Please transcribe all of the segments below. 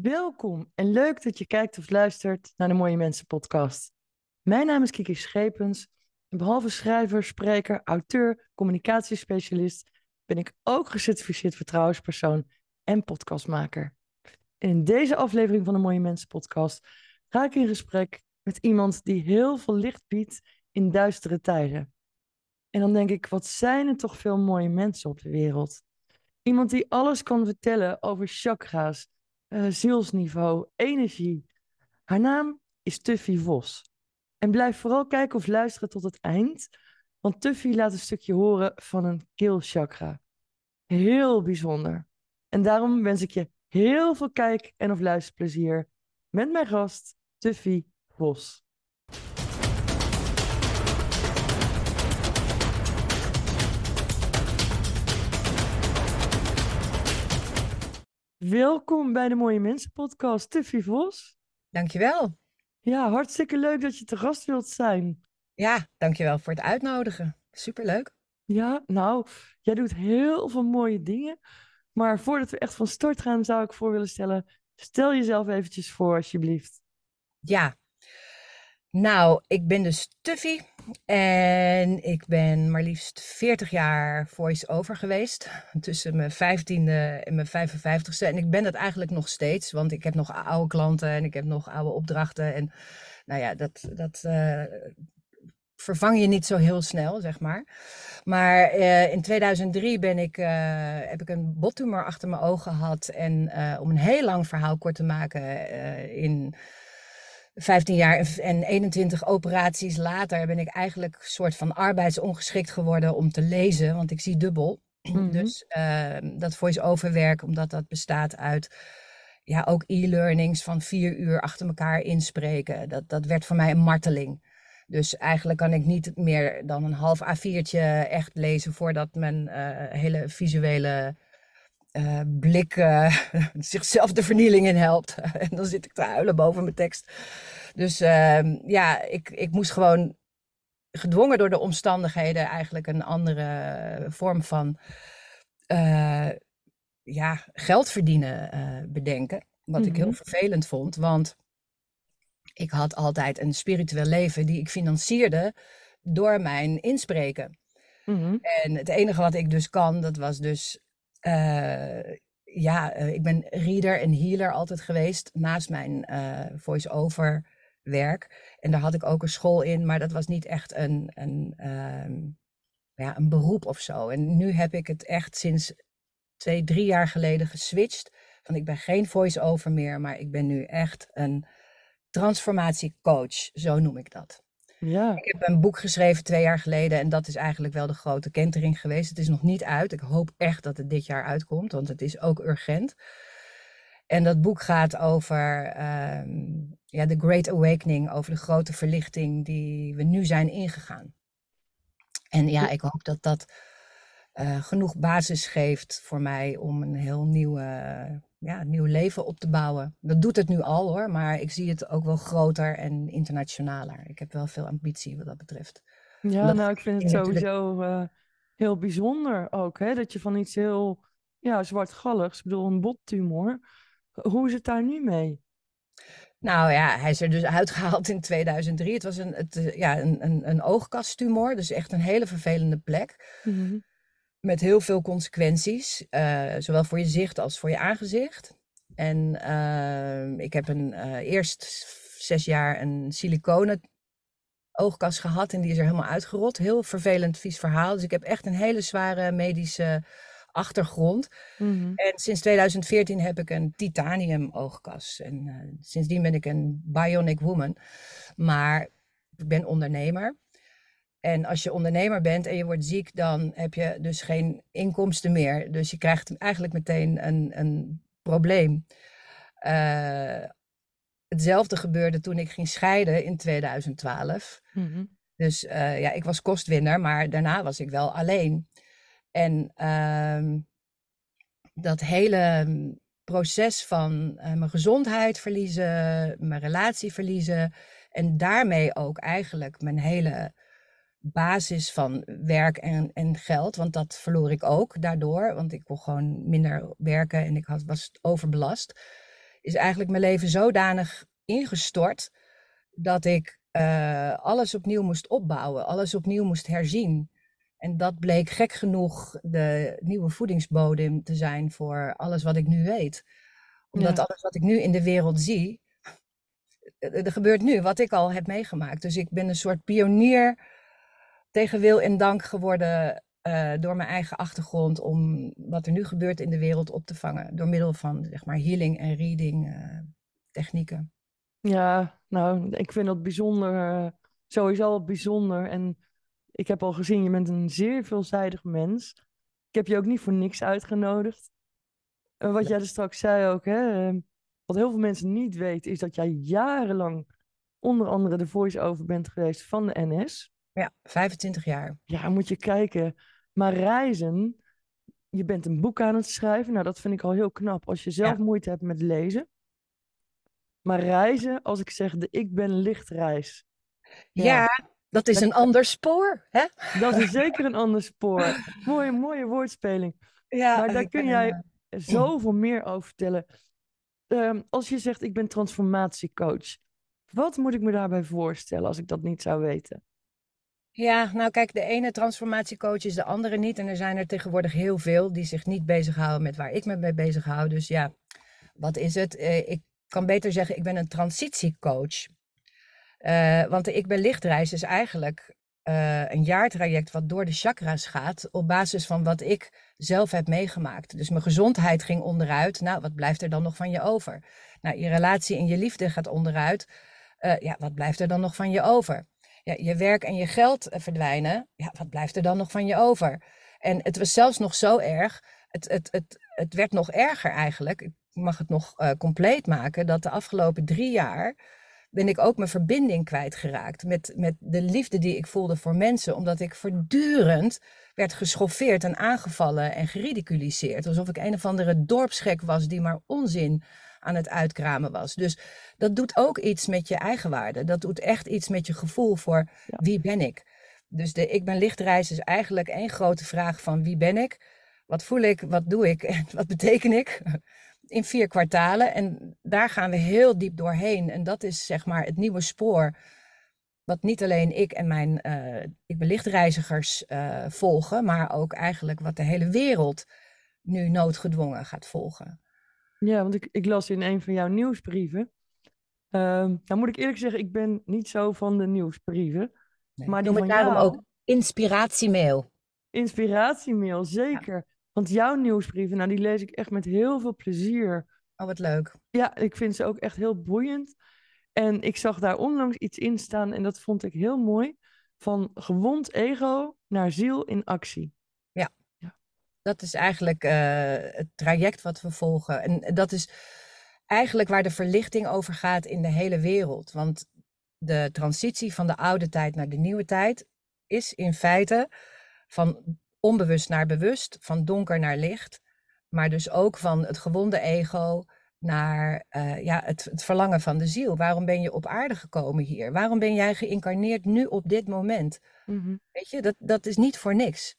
Welkom en leuk dat je kijkt of luistert naar de Mooie Mensen podcast. Mijn naam is Kiki Schepens en behalve schrijver, spreker, auteur, communicatiespecialist ben ik ook gecertificeerd vertrouwenspersoon en podcastmaker. In deze aflevering van de Mooie Mensen podcast ga ik in gesprek met iemand die heel veel licht biedt in duistere tijden. En dan denk ik, wat zijn er toch veel mooie mensen op de wereld? Iemand die alles kan vertellen over chakra's, uh, zielsniveau, energie. Haar naam is Tuffy Vos. En blijf vooral kijken of luisteren tot het eind, want Tuffy laat een stukje horen van een keelchakra. Heel bijzonder. En daarom wens ik je heel veel kijk- en of luisterplezier met mijn gast Tuffy Vos. Welkom bij de Mooie Mensen podcast, Tuffy Vos. Dankjewel. Ja, hartstikke leuk dat je te gast wilt zijn. Ja, dankjewel voor het uitnodigen. Superleuk. Ja, nou, jij doet heel veel mooie dingen. Maar voordat we echt van start gaan, zou ik voor willen stellen, stel jezelf eventjes voor alsjeblieft. Ja, nou, ik ben dus Tuffy en ik ben maar liefst 40 jaar voice-over geweest. Tussen mijn 15e en mijn 55ste. En ik ben dat eigenlijk nog steeds, want ik heb nog oude klanten en ik heb nog oude opdrachten. En nou ja, dat, dat uh, vervang je niet zo heel snel, zeg maar. Maar uh, in 2003 ben ik, uh, heb ik een bottumor achter mijn ogen gehad. En om een heel lang verhaal kort te maken, in 15 jaar en 21 operaties later ben ik eigenlijk een soort van arbeidsongeschikt geworden om te lezen, want ik zie dubbel. Mm-hmm. Dus uh, dat voice-over werk, omdat dat bestaat uit ja, ook e-learnings van vier uur achter elkaar inspreken. Dat, dat werd voor mij een marteling. Dus eigenlijk kan ik niet meer dan een half A4'tje echt lezen voordat mijn uh, hele visuele uh, blik uh, zichzelf de vernieling in helpt. en dan zit ik te huilen boven mijn tekst. Dus uh, ja, ik, ik moest gewoon gedwongen door de omstandigheden eigenlijk een andere vorm van uh, ja, geld verdienen bedenken. Wat mm -hmm. ik heel mhm. vervelend vond, want ik had altijd een spiritueel leven die ik financierde door mijn inspreken. Mm -hmm. En het enige wat ik dus kan, dat was dus ja, uh, ik ben reader en healer altijd geweest naast mijn uh, voice-over werk. En daar had ik ook een school in, maar dat was niet echt een, een, um, ja, een beroep of zo. En nu heb ik het echt sinds twee, drie jaar geleden geswitcht. Van ik ben geen voice-over meer, maar ik ben nu echt een transformatiecoach, zo noem ik dat. Ja. Ik heb een boek geschreven twee jaar geleden en dat is eigenlijk wel de grote kentering geweest. Het is nog niet uit. Ik hoop echt dat het dit jaar uitkomt, want het is ook urgent. En dat boek gaat over um, ja, de Great Awakening, over de grote verlichting die we nu zijn ingegaan. En ja, ik hoop dat dat uh, genoeg basis geeft voor mij om een heel nieuwe ja, een nieuw leven op te bouwen. Dat doet het nu al hoor, maar ik zie het ook wel groter en internationaler. Ik heb wel veel ambitie wat dat betreft. Ja, nou ik vind het sowieso uh, heel bijzonder ook, hè? dat je van iets heel ja, zwartgalligs, ik bedoel een bottumor, hoe is het daar nu mee? Nou ja, hij is er dus uitgehaald in 2003. Het was een, het, ja, een, een, een oogkasttumor, dus echt een hele vervelende plek. Mm -hmm met heel veel consequenties, uh, zowel voor je zicht als voor je aangezicht. En uh, ik heb een, uh, eerst zes jaar een siliconen oogkas gehad en die is er helemaal uitgerold. Heel vervelend, vies verhaal. Dus ik heb echt een hele zware medische achtergrond. Mm -hmm. En sinds 2014 heb ik een titanium oogkas. En sindsdien ben ik een bionic woman. Maar ik ben ondernemer. En als je ondernemer bent en je wordt ziek, dan heb je dus geen inkomsten meer. Dus je krijgt eigenlijk meteen een, een probleem. Uh, hetzelfde gebeurde toen ik ging scheiden in 2012. Mm -hmm. Dus uh, ja, ik was kostwinner, maar daarna was ik wel alleen. En uh, dat hele proces van uh, mijn gezondheid verliezen, mijn relatie verliezen en daarmee ook eigenlijk mijn hele basis van werk en, en geld. Want dat verloor ik ook daardoor. Want ik kon gewoon minder werken en ik had, was overbelast. is eigenlijk mijn leven zodanig ingestort dat ik uh, alles opnieuw moest opbouwen, alles opnieuw moest herzien. En dat bleek gek genoeg de nieuwe voedingsbodem te zijn voor alles wat ik nu weet. Omdat alles wat ik nu in de wereld zie, er gebeurt nu wat ik al heb meegemaakt. Dus ik ben een soort pionier tegen wil en dank geworden uh, door mijn eigen achtergrond om wat er nu gebeurt in de wereld op te vangen. Door middel van zeg maar healing en reading uh, technieken. Ja, nou, ik vind dat bijzonder, uh, sowieso bijzonder. En ik heb al gezien, je bent een zeer veelzijdig mens. Ik heb je ook niet voor niks uitgenodigd. En wat jij er straks zei ook, hè, wat heel veel mensen niet weten, is dat jij jarenlang onder andere de voice-over bent geweest van de NS. Ja, 25 jaar. Ja, moet je kijken. Maar reizen, je bent een boek aan het schrijven. Nou, dat vind ik al heel knap als je zelf moeite hebt met lezen. Maar reizen, als ik zeg de ik ben lichtreis. Ja, ja dat is een ander spoor. Hè? Dat is zeker een ander spoor. mooie, mooie woordspeling. Ja, maar daar kun jij uh... zoveel meer over vertellen. Ehm, als je zegt, ik ben transformatiecoach. Wat moet ik me daarbij voorstellen als ik dat niet zou weten? Ja, nou kijk, de ene transformatiecoach is de andere niet. En er zijn er tegenwoordig heel veel die zich niet bezighouden met waar ik me mee bezig hou. Dus ja, wat is het? Uh, ik kan beter zeggen, ik ben een transitiecoach. Uh, want de Ik Ben Lichtreis is eigenlijk uh, een jaartraject wat door de chakra's gaat op basis van wat ik zelf heb meegemaakt. Dus mijn gezondheid ging onderuit. Nou, wat blijft er dan nog van je over? Nou, je relatie en je liefde gaat onderuit. Ja, wat blijft er dan nog van je over? Ja, je werk en je geld verdwijnen. Ja, wat blijft er dan nog van je over? En het was zelfs nog zo erg. Het, het, het, het werd nog erger eigenlijk. Ik mag het nog uh, compleet maken. Dat de afgelopen drie jaar ben ik ook mijn verbinding kwijtgeraakt met, met de liefde die ik voelde voor mensen, omdat ik voortdurend werd geschoffeerd en aangevallen en geridiculiseerd. Alsof ik een of andere dorpsgek was die maar onzin aan het uitkramen was. Dus dat doet ook iets met je eigenwaarde. Dat doet echt iets met je gevoel voor wie ben ik. Dus de ik ben lichtreis is eigenlijk één grote vraag van wie ben ik? Wat voel ik? Wat doe ik? En wat beteken ik? in vier kwartalen. En daar gaan we heel diep doorheen. En dat is zeg maar het nieuwe spoor. Wat niet alleen ik en mijn uh, ik ben lichtreizigers uh, volgen, maar ook eigenlijk wat de hele wereld nu noodgedwongen gaat volgen. Ja, want ik, ik las in een van jouw nieuwsbrieven. Uh, nou moet ik eerlijk zeggen, ik ben niet zo van de nieuwsbrieven. Nee, maar die van daarom jou... ook inspiratiemail. Inspiratiemail, zeker. Want jouw nieuwsbrieven, nou, die lees ik echt met heel veel plezier. Oh, wat leuk. Ja, ik vind ze ook echt heel boeiend. En ik zag daar onlangs iets in staan en dat vond ik heel mooi. Van gewond ego naar ziel in actie. Dat is eigenlijk uh, het traject wat we volgen. En dat is eigenlijk waar de verlichting over gaat in de hele wereld. Want de transitie van de oude tijd naar de nieuwe tijd is in feite van onbewust naar bewust, van donker naar licht, maar dus ook van het gewonde ego naar uh, ja, het, het, verlangen van de ziel. Waarom ben je op aarde gekomen hier? Waarom ben jij geïncarneerd nu op dit moment? Mm-hmm. Weet je, dat, dat is niet voor niks.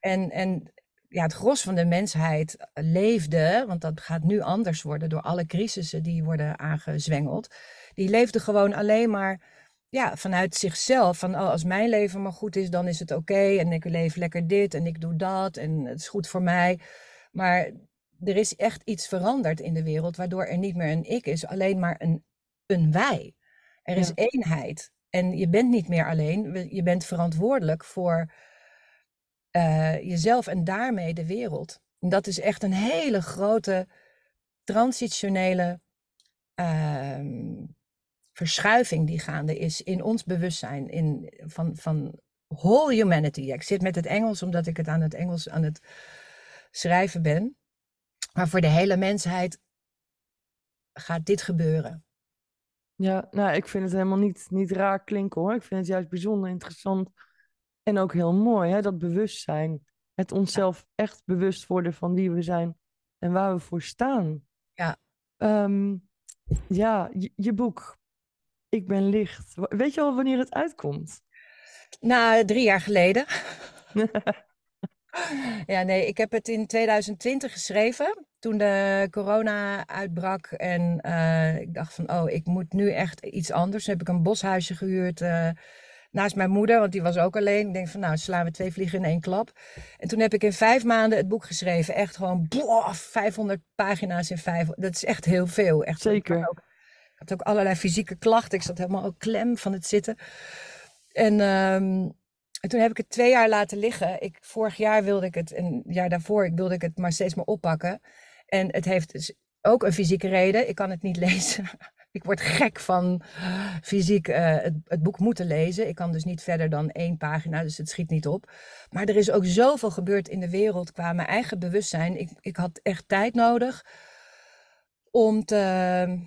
En, en ja, het gros van de mensheid leefde, want dat gaat nu anders worden door alle crisissen die worden aangezwengeld. Die leefde gewoon alleen maar ja, vanuit zichzelf. Van oh, als mijn leven maar goed is, dan is het oké. en ik leef lekker dit en ik doe dat en het is goed voor mij. Maar er is echt iets veranderd in de wereld, waardoor er niet meer een ik is, alleen maar een, een wij. Er is eenheid. En je bent niet meer alleen, je bent verantwoordelijk voor uh, jezelf en daarmee de wereld. Dat is echt een hele grote transitionele uh, verschuiving die gaande is in ons bewustzijn, in, van, van whole humanity. ik zit met het Engels omdat ik het aan het Engels aan het schrijven ben. Maar voor de hele mensheid gaat dit gebeuren. Ja, nou, ik vind het helemaal niet, niet raar klinken hoor. Ik vind het juist bijzonder interessant en ook heel mooi, hè? dat bewustzijn. Het onszelf echt bewust worden van wie we zijn en waar we voor staan. Ja. Um, ja, je, je boek ik ben licht. Weet je al wanneer het uitkomt? Nou, drie jaar geleden. Ja, nee, ik heb het in 2020 geschreven, toen de corona uitbrak. En uh, ik dacht van, oh, ik moet nu echt iets anders. Toen heb ik een boshuisje gehuurd uh, naast mijn moeder, want die was ook alleen. Ik denk van, nou, slaan we twee vliegen in één klap. En toen heb ik in vijf maanden het boek geschreven. Echt gewoon, boah, 500 pagina's in vijf. Dat is echt heel veel. Echt, Zeker. Ik had, ook, ik had ook allerlei fysieke klachten. Ik zat helemaal ook klem van het zitten. En... Um, en toen heb ik het twee jaar laten liggen. Ik, vorig jaar wilde ik het, een jaar daarvoor ik wilde ik het maar steeds maar oppakken. En het heeft dus ook een fysieke reden. Ik kan het niet lezen. Ik word gek van fysiek uh, het, het, boek moeten lezen. Ik kan dus niet verder dan één pagina, dus het schiet niet op. Maar er is ook zoveel gebeurd in de wereld qua mijn eigen bewustzijn. Ik, ik had echt tijd nodig om te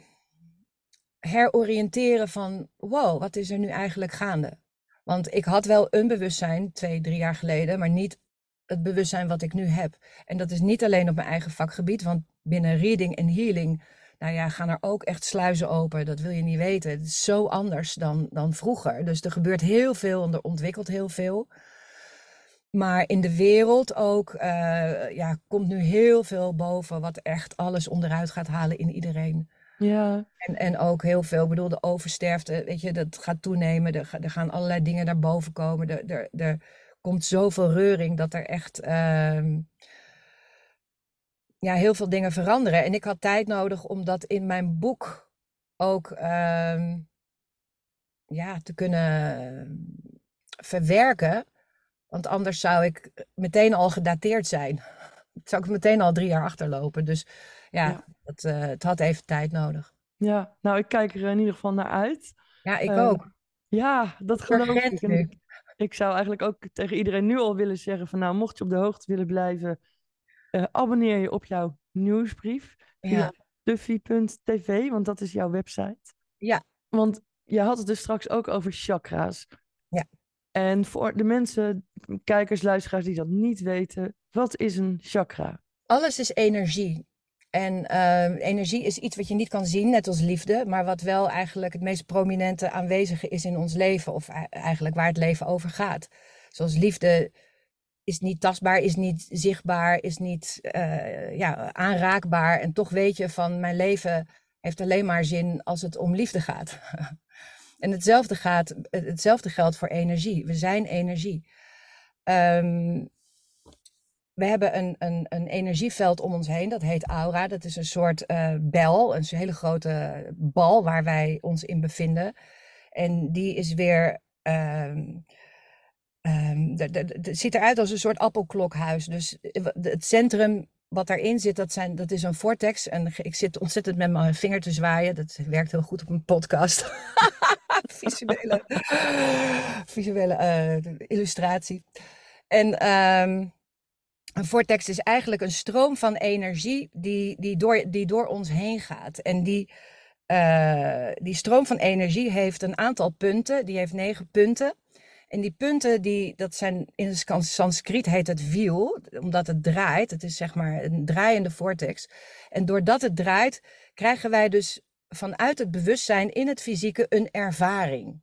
heroriënteren van... wow, wat is er nu eigenlijk gaande? Want ik had wel een bewustzijn twee, drie jaar geleden, maar niet het bewustzijn wat ik nu heb. En dat is niet alleen op mijn eigen vakgebied, want binnen reading en healing, nou ja, gaan er ook echt sluizen open. Dat wil je niet weten. Het is zo anders dan, dan vroeger. Dus er gebeurt heel veel en er ontwikkelt heel veel. Maar in de wereld ook uh, ja, komt nu heel veel boven wat echt alles onderuit gaat halen in iedereen. Ja. En, en ook heel veel, ik bedoel, de oversterfte, weet je, dat gaat toenemen. Er, er gaan allerlei dingen naar boven komen. Er, er, er komt zoveel reuring dat er echt uh, ja, heel veel dingen veranderen. En ik had tijd nodig om dat in mijn boek ook uh, ja, te kunnen verwerken. Want anders zou ik meteen al gedateerd zijn. Zou ik meteen al drie jaar achterlopen. Dus ja, eh, het had even tijd nodig. Ja, nou, ik kijk er in ieder geval naar uit. Ja, ik Eh, ook. Ja, dat geloof ik, ik zou eigenlijk ook tegen iedereen nu al willen zeggen van nou, mocht je op de hoogte willen blijven, eh, abonneer je op jouw nieuwsbrief via Ja, duffy.tv, want dat is jouw website. ja, Want je had het dus straks ook over chakra's. Ja. En voor de mensen, kijkers, luisteraars die dat niet weten, wat is een chakra? alles is energie. En ehm, energie is iets wat je niet kan zien, net als liefde, maar wat wel eigenlijk het meest prominente aanwezige is in ons leven, of eigenlijk waar het leven over gaat. Zoals liefde is niet tastbaar, is niet zichtbaar, is niet eh, ja, aanraakbaar. En toch weet je van mijn leven heeft alleen maar zin als het om liefde gaat. en hetzelfde, gaat, hetzelfde geldt voor energie. We zijn energie. Ehm, we hebben een, een, een energieveld om ons heen, dat heet aura. Dat is een soort eh, bel, een hele grote bal waar wij ons in bevinden. En die is weer. ehm, ehm, Het ziet eruit als een soort appelklokhuis. Dus eh, het centrum wat daarin zit, dat, zijn, dat is een vortex. En ik zit ontzettend met mijn vinger te zwaaien. Dat werkt heel goed op een podcast. visuele visuele eh, illustratie. En ehm, een vortex is eigenlijk een stroom van energie die, die, door, die door ons heen gaat. En die, eh, die stroom van energie heeft een aantal punten. Die heeft negen punten. En die punten, die, dat zijn in Sanskriet heet het wiel, omdat het draait. Het is zeg maar een draaiende vortex. En doordat het draait, krijgen wij dus vanuit het bewustzijn in het fysieke een ervaring.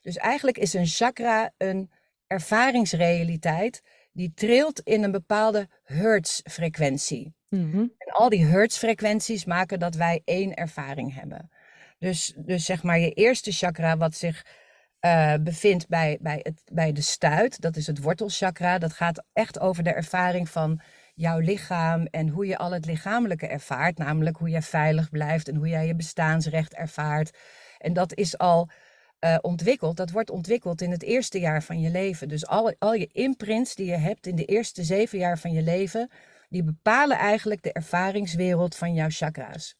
Dus eigenlijk is een chakra een ervaringsrealiteit die trilt in een bepaalde hertzfrequentie. Mhm. En al die hertzfrequenties maken dat wij één ervaring hebben. Dus, dus zeg maar je eerste chakra wat zich eh, bevindt bij, bij, het, bij de stuit, dat is het wortelchakra. Dat gaat echt over de ervaring van jouw lichaam en hoe je al het lichamelijke ervaart. Namelijk hoe jij veilig blijft en hoe jij je bestaansrecht ervaart. En dat is al eh, ontwikkeld. Dat wordt ontwikkeld in het eerste jaar van je leven. Dus al, al je imprints die je hebt in de eerste zeven jaar van je leven, die bepalen eigenlijk de ervaringswereld van jouw chakra's.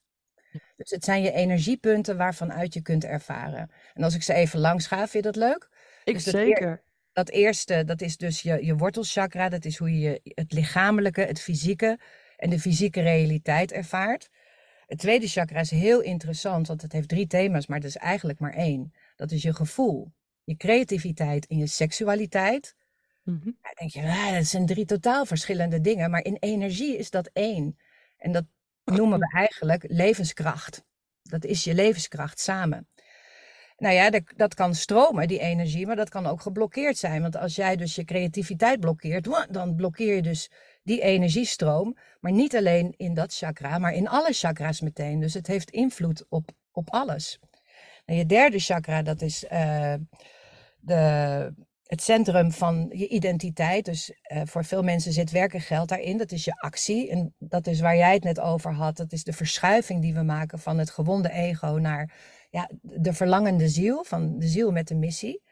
Dus het zijn je energiepunten waarvan uit je kunt ervaren. En als ik ze even langs ga, vind je dat leuk? Ik Dus dat eer- zeker. Dat eerste, dat is dus je, je wortelchakra. Dat is hoe je het lichamelijke, het fysieke en de fysieke realiteit ervaart. Het tweede chakra is heel interessant, want het heeft drie thema's, maar het is eigenlijk maar één. Dat is je gevoel, je creativiteit en je seksualiteit. Mhm. Dan denk je, ah, dat zijn drie totaal verschillende dingen, maar in energie is dat één. En dat noemen we eigenlijk levenskracht. Dat is je levenskracht samen. nou ja, dat, kan stromen, die energie, maar dat kan ook geblokkeerd zijn. Want als jij dus je creativiteit blokkeert, dan blokkeer je dus die energiestroom. Maar niet alleen in dat chakra, maar in alle chakra's meteen. Dus het heeft invloed op, op alles. En je derde chakra, dat is uh, de, het centrum van je identiteit. Dus uh, voor veel mensen zit werken geld daarin. Dat is je actie. En dat is waar jij het net over had. Dat is de verschuiving die we maken van het gewonde ego naar ja, de verlangende ziel. Van de ziel met de missie.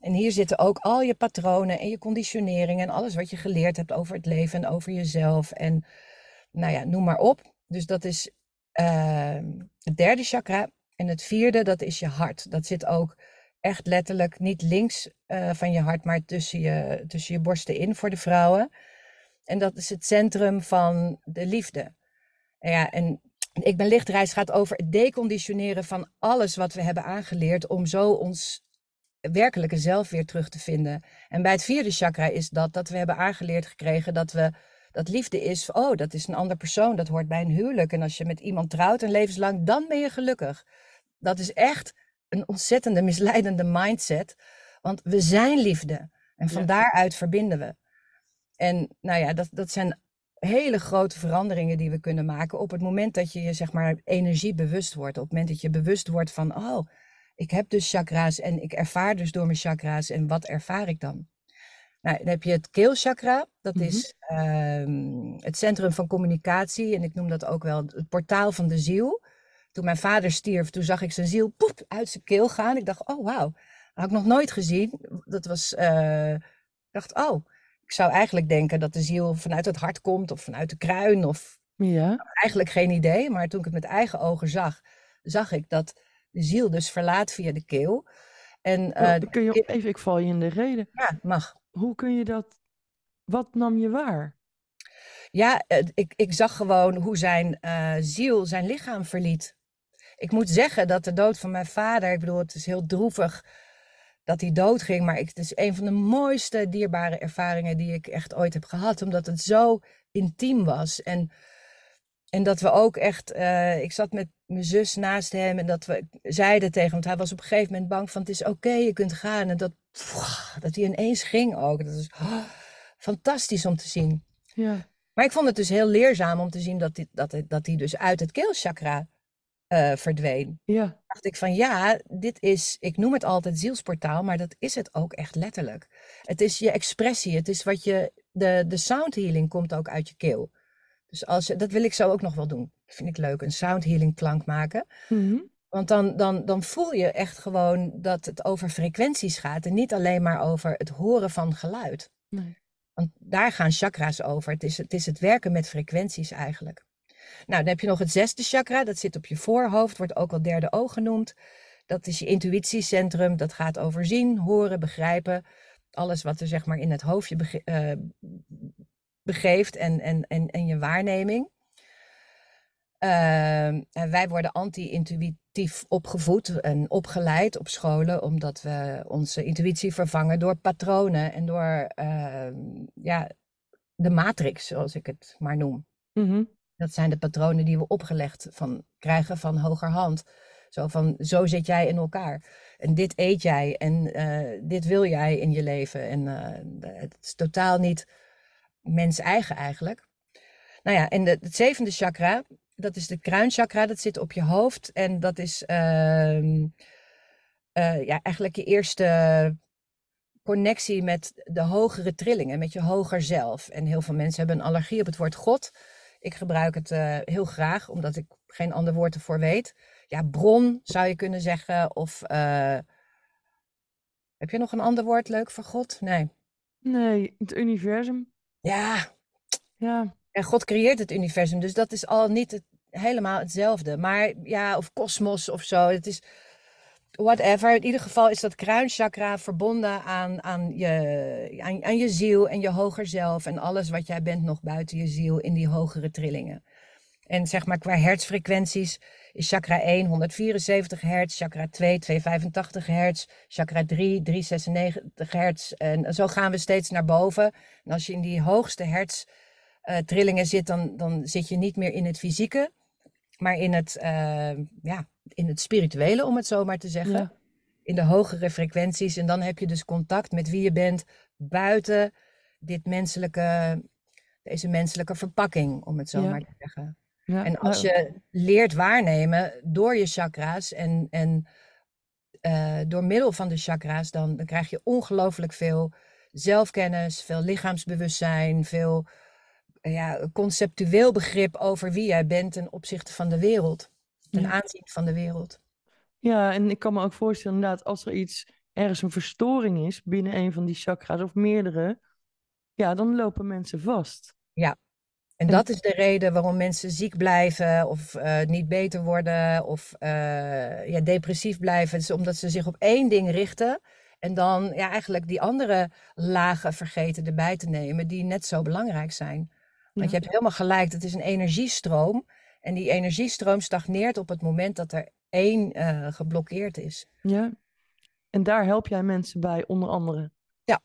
En hier zitten ook al je patronen en je conditionering en alles wat je geleerd hebt over het leven en over jezelf. En nou ja, noem maar op. Dus dat is uh, het derde chakra. En het vierde, dat is je hart. Dat zit ook echt letterlijk niet links uh, van je hart, maar tussen je, tussen je borsten in voor de vrouwen. En dat is het centrum van de liefde. En ja, en ik ben lichtreis gaat over het deconditioneren van alles wat we hebben aangeleerd om zo ons werkelijke zelf weer terug te vinden. En bij het vierde chakra is dat dat we hebben aangeleerd gekregen dat we dat liefde is, oh, dat is een ander persoon, dat hoort bij een huwelijk. En als je met iemand trouwt een levenslang, dan ben je gelukkig. Dat is echt een ontzettende misleidende mindset, want we zijn liefde. En van daaruit verbinden we. En nou ja, dat, dat zijn hele grote veranderingen die we kunnen maken op het moment dat je je zeg maar energiebewust wordt. Op het moment dat je bewust wordt van, oh, ik heb dus chakra's en ik ervaar dus door mijn chakra's. En wat ervaar ik dan? Nou, dan heb je het keelchakra. Dat mm -hmm. is uh, het centrum van communicatie. En ik noem dat ook wel het portaal van de ziel. Toen mijn vader stierf, toen zag ik zijn ziel poep, uit zijn keel gaan. Ik dacht, oh wauw, dat had ik nog nooit gezien. Dat was, uh, ik dacht, oh, ik zou eigenlijk denken dat de ziel vanuit het hart komt of vanuit de kruin. Of ja. eigenlijk geen idee. Maar toen ik het met eigen ogen zag, zag ik dat de ziel dus verlaat via de keel. En, uh, oh, kun je even, ik val je in de reden. Ja, mag. Hoe kun je dat, wat nam je waar? Ja, ik, ik zag gewoon hoe zijn uh, ziel zijn lichaam verliet. Ik moet zeggen dat de dood van mijn vader, ik bedoel, het is heel droevig dat hij doodging, maar ik, het is een van de mooiste, dierbare ervaringen die ik echt ooit heb gehad, omdat het zo intiem was. En en dat we ook echt, uh, ik zat met mijn zus naast hem en dat we zeiden tegen hem, want hij was op een gegeven moment bang van het is oké, je kunt gaan. En dat, pff, dat hij ineens ging ook. Dat is oh, fantastisch om te zien. Ja. Maar ik vond het dus heel leerzaam om te zien dat hij, dat, dat hij dus uit het keelchakra uh, verdween. Ja. dacht ik van ja, dit is, ik noem het altijd zielsportaal, maar dat is het ook echt letterlijk. Het is je expressie, het is wat je, de, de sound healing komt ook uit je keel. Dus als, dat wil ik zo ook nog wel doen. Dat vind ik leuk, een sound healing klank maken. Mm -hmm. Want dan, dan, dan voel je echt gewoon dat het over frequenties gaat en niet alleen maar over het horen van geluid. Nee. Want daar gaan chakra's over. Het is, het is het werken met frequenties eigenlijk. Nou, dan heb je nog het zesde chakra, dat zit op je voorhoofd, wordt ook wel derde oog genoemd. Dat is je intuïtiecentrum, dat gaat over zien, horen, begrijpen. Alles wat er zeg maar in het hoofdje uh, begeeft en, en, en, en je waarneming. Uh, en wij worden anti-intuïtief opgevoed en opgeleid op scholen, omdat we onze intuïtie vervangen door patronen en door uh, ja, de matrix, zoals ik het maar noem. Mm. Dat zijn de patronen die we opgelegd van, krijgen van hogerhand. Zo van, zo zit jij in elkaar. En dit eet jij en uh, dit wil jij in je leven. En het is totaal niet mens eigen eigenlijk. Nou ja, en de, het zevende chakra, dat is de kruinchakra, dat zit op je hoofd. En dat is uh, uh, ja, eigenlijk je eerste connectie met de hogere trillingen, met je hoger zelf. En heel veel mensen hebben een allergie op het woord God. Ik gebruik het uh, heel graag, omdat ik geen ander woord ervoor weet. Ja, bron zou je kunnen zeggen. Of uh, heb je nog een ander woord leuk voor God? Nee. Nee, het universum. Ja. Ja. En God creëert het universum, dus dat is al niet het, helemaal hetzelfde. Maar ja, of kosmos of zo. Het is whatever. In ieder geval is dat kruinchakra verbonden aan, aan, je, aan, je ziel en je hoger zelf. En alles wat jij bent nog buiten je ziel in die hogere trillingen. En zeg maar qua hertzfrequenties is chakra 1 174 hertz, chakra 2 285 hertz, chakra 3 396 hertz. En zo gaan we steeds naar boven. En als je in die hoogste hertz uh, trillingen zit, dan, dan zit je niet meer in het fysieke. Maar in het, uh, ja, in het spirituele, om het zo maar te zeggen. Ja. In de hogere frequenties. En dan heb je dus contact met wie je bent buiten dit menselijke, deze menselijke verpakking, om het zo Ja. maar te zeggen. Ja, En als je leert waarnemen door je chakra's en, en eh, door middel van de chakra's, dan, dan krijg je ongelooflijk veel zelfkennis, veel lichaamsbewustzijn, veel ja, conceptueel begrip over wie jij bent ten opzichte van de wereld. Ten Ja. aanzien van de wereld. Ja, en ik kan me ook voorstellen, inderdaad, als er iets, ergens een verstoring is binnen een van die chakra's of meerdere, ja, dan lopen mensen vast. En En- dat is de reden waarom mensen ziek blijven of eh, niet beter worden of eh, ja, depressief blijven. Het is omdat ze zich op één ding richten en dan ja, eigenlijk die andere lagen vergeten erbij te nemen die net zo belangrijk zijn. Want je hebt helemaal gelijk, het is een energiestroom en die energiestroom stagneert op het moment dat er één eh, geblokkeerd is. Ja. En daar help jij mensen bij, onder andere. Ja.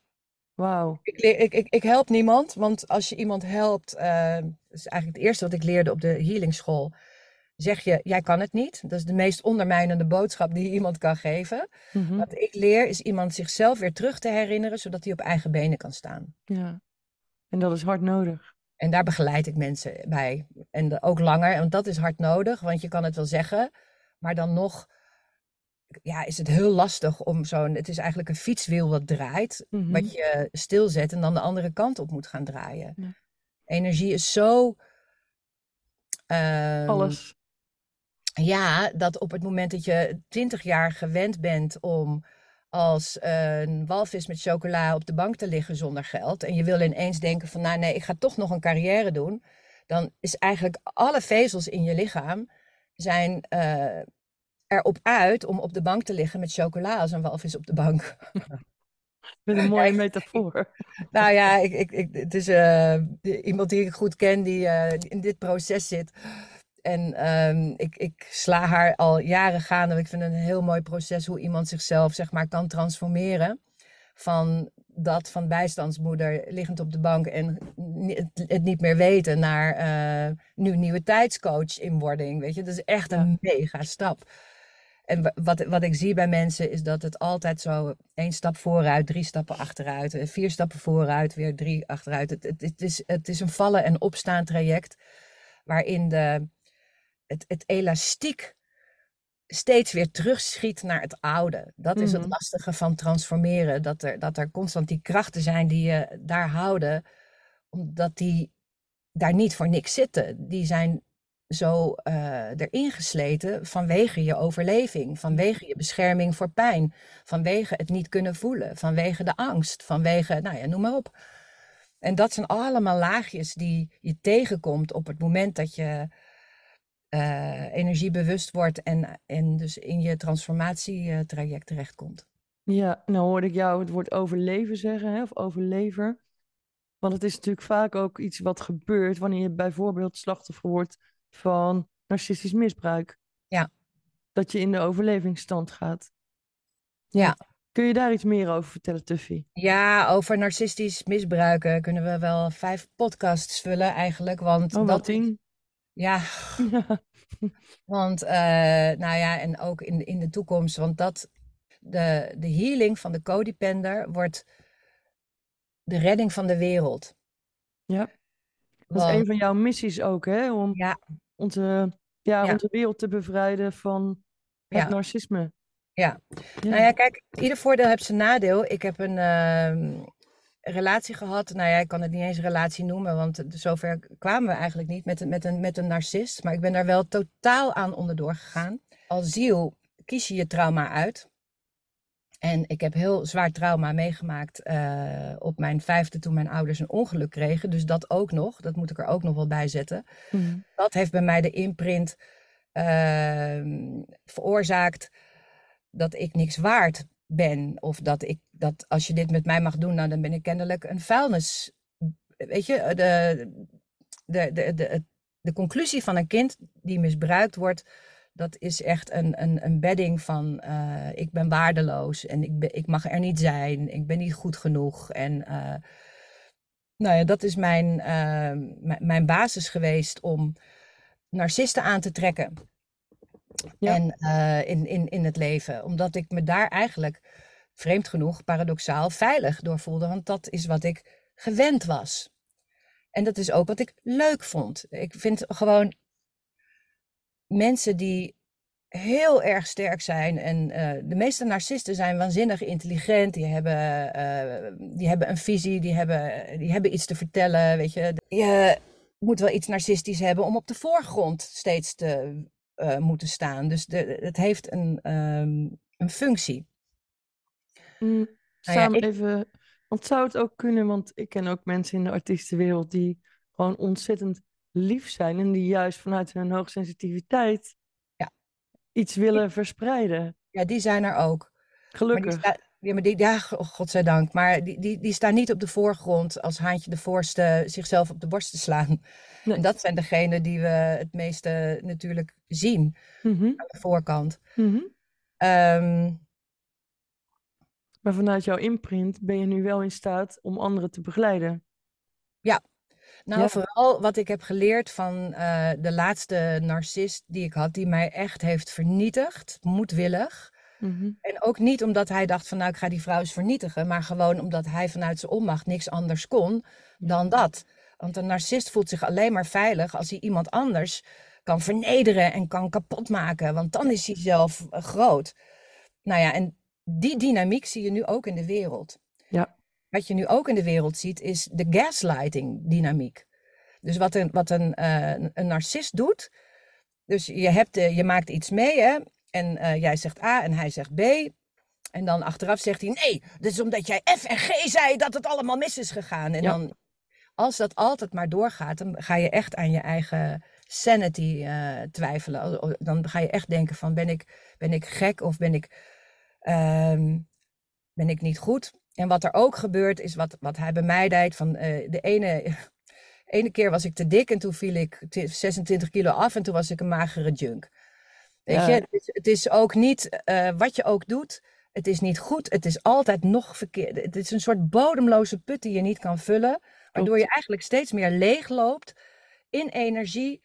Wauw. Ik, ik, ik, ik help niemand, want als je iemand helpt, eh, dat is eigenlijk het eerste wat ik leerde op de healingschool, zeg je, jij kan het niet. Dat is de meest ondermijnende boodschap die je iemand kan geven. Mhm. Wat ik leer is iemand zichzelf weer terug te herinneren, zodat hij op eigen benen kan staan. Ja. En dat is hard nodig. En daar begeleid ik mensen bij. En ook langer, want dat is hard nodig, want je kan het wel zeggen, maar dan nog ja, is het heel lastig om zo'n. Het is eigenlijk een fietswiel wat draait, Mhm. wat je stilzet en dan de andere kant op moet gaan draaien. Ja. Energie is zo. ehm, Alles. Ja, dat op het moment dat je twintig jaar gewend bent om als een walvis met chocola op de bank te liggen zonder geld. En je wil ineens denken van nou nee, ik ga toch nog een carrière doen. Dan is eigenlijk alle vezels in je lichaam zijn eh, erop uit om op de bank te liggen met chocola als een walvis op de bank. Met een mooie metafoor. Nou ja, ik, ik, ik, het is eh, iemand die ik goed ken die eh, in dit proces zit. En ehm, ik, ik sla haar al jaren gaande. Ik vind het een heel mooi proces hoe iemand zichzelf zeg maar, kan transformeren. Van dat van bijstandsmoeder liggend op de bank en het, niet meer weten naar eh, nu nieuwe tijdscoach inwording. Weet je, dat is echt een mega stap. En wa- wat, wat ik zie bij mensen is dat het altijd zo één stap vooruit, drie stappen achteruit, eh, vier stappen vooruit, weer drie achteruit. Het, het, het, is, het is een vallen en opstaan traject waarin de, het, het elastiek steeds weer terugschiet naar het oude. Dat is het Mhm. lastige van transformeren, dat er, dat er constant die krachten zijn die je daar houden, omdat die daar niet voor niks zitten. Die zijn zo eh, erin gesleten vanwege je overleving, vanwege je bescherming voor pijn, vanwege het niet kunnen voelen, vanwege de angst, vanwege, nou ja, noem maar op. En dat zijn allemaal laagjes die je tegenkomt op het moment dat je eh, energiebewust wordt en, en dus in je transformatietraject terechtkomt. Ja, nou hoorde ik jou het woord overleven zeggen, hè, of overlever. Want het is natuurlijk vaak ook iets wat gebeurt wanneer je bijvoorbeeld slachtoffer wordt van narcistisch misbruik. Ja. Dat je in de overlevingsstand gaat. Ja. Kun je daar iets meer over vertellen, Tuffy? Ja, over narcistisch misbruiken kunnen we wel vijf podcasts vullen eigenlijk, want Oh, dat tien. Ja. Want, eh, nou ja, en ook in, in de toekomst, want dat, de, de healing van de codepender wordt de redding van de wereld. Ja. Dat is een van jouw missies ook, hè? Om ja, onze, ja, Ja. onze wereld te bevrijden van het Ja. narcisme. Ja. Ja. nou ja, kijk, ieder voordeel heeft zijn nadeel. Ik heb een ehm, relatie gehad, nou ja, ik kan het niet eens relatie noemen, want zover kwamen we eigenlijk niet met, een- met, een, met een narcist. Maar ik ben daar wel totaal aan onderdoor gegaan. Als ziel kies je je trauma uit. En ik heb heel zwaar trauma meegemaakt eh, op mijn vijfde toen mijn ouders een ongeluk kregen. Dus dat ook nog, dat moet ik er ook nog wel bij zetten. Mhm. Dat heeft bij mij de imprint ehm, veroorzaakt dat ik niks waard ben. Of dat ik dat als je dit met mij mag doen, nou, dan ben ik kennelijk een vuilnis. Weet je, de, de, de, de, het- de conclusie van een kind die misbruikt wordt, dat is echt een, een, een bedding van eh, ik ben waardeloos en ik, ben, ik mag er niet zijn, ik ben niet goed genoeg. En eh, nou ja, dat is mijn, eh, mijn basis geweest om narcisten aan te trekken. En eh, in, in, in het leven. Omdat ik me daar eigenlijk, vreemd genoeg, paradoxaal, veilig door voelde. Want dat is wat ik gewend was. En dat is ook wat ik leuk vond. Ik vind gewoon mensen die heel erg sterk zijn. En eh, de meeste narcisten zijn waanzinnig intelligent. Die hebben, eh, die hebben een visie, die hebben, die hebben iets te vertellen. Weet je. je moet wel iets narcistisch hebben om op de voorgrond steeds te eh, moeten staan. Dus de, het heeft een, ehm, een functie. Mm, Nou ja, ik- even, want zou het ook kunnen, want ik ken ook mensen in de artiestenwereld die gewoon ontzettend lief zijn en die juist vanuit hun hoogsensitiviteit Ja. iets willen verspreiden. Ja, die zijn er ook. Maar die, Gelukkig. Ja, maar die, ja, go- godzijdank. Maar die, die, die staan niet op de voorgrond als Haantje de Voorste zichzelf op de borst te slaan. Nee. En dat zijn degenen die we het meeste natuurlijk zien Mhm, aan de voorkant. mhm. Ehm, Maar vanuit jouw imprint ben je nu wel in staat om anderen te begeleiden. nou, Ja. vooral wat ik heb geleerd van eh, de laatste narcist die ik had, die mij echt heeft vernietigd, moedwillig. Mhm, En ook niet omdat hij dacht van nou ik ga die vrouw eens vernietigen, maar gewoon omdat hij vanuit zijn onmacht niks anders kon dan dat. Want een narcist voelt zich alleen maar veilig als hij iemand anders kan vernederen en kan kapotmaken, want dan is hij zelf eh, groot. Nou ja, en die dynamiek zie je nu ook in de wereld. Ja. Wat je nu ook in de wereld ziet is de gaslighting dynamiek. Dus wat een, wat een, eh, een narcist doet, dus je, hebt, eh, je maakt iets mee hè, en eh, jij zegt A en hij zegt B. En dan achteraf zegt hij, nee, dat is omdat jij F en G zei dat het allemaal mis is gegaan. En Ja. dan, als dat altijd maar doorgaat, dan ga je echt aan je eigen sanity eh, twijfelen. Dan ga je echt denken van, ben ik, ben ik gek of ben ik, ehm, ben ik niet goed? En wat er ook gebeurt, is wat, wat hij bij mij deed. Van, eh, de ene, ene keer was ik te dik en toen viel ik t- 26 kilo af en toen was ik een magere junk. Weet je, het is, het is ook niet, eh, wat je ook doet, het is niet goed. Het is altijd nog verkeerd. Het is een soort bodemloze put die je niet kan vullen. Waardoor je eigenlijk steeds meer leeg loopt in energie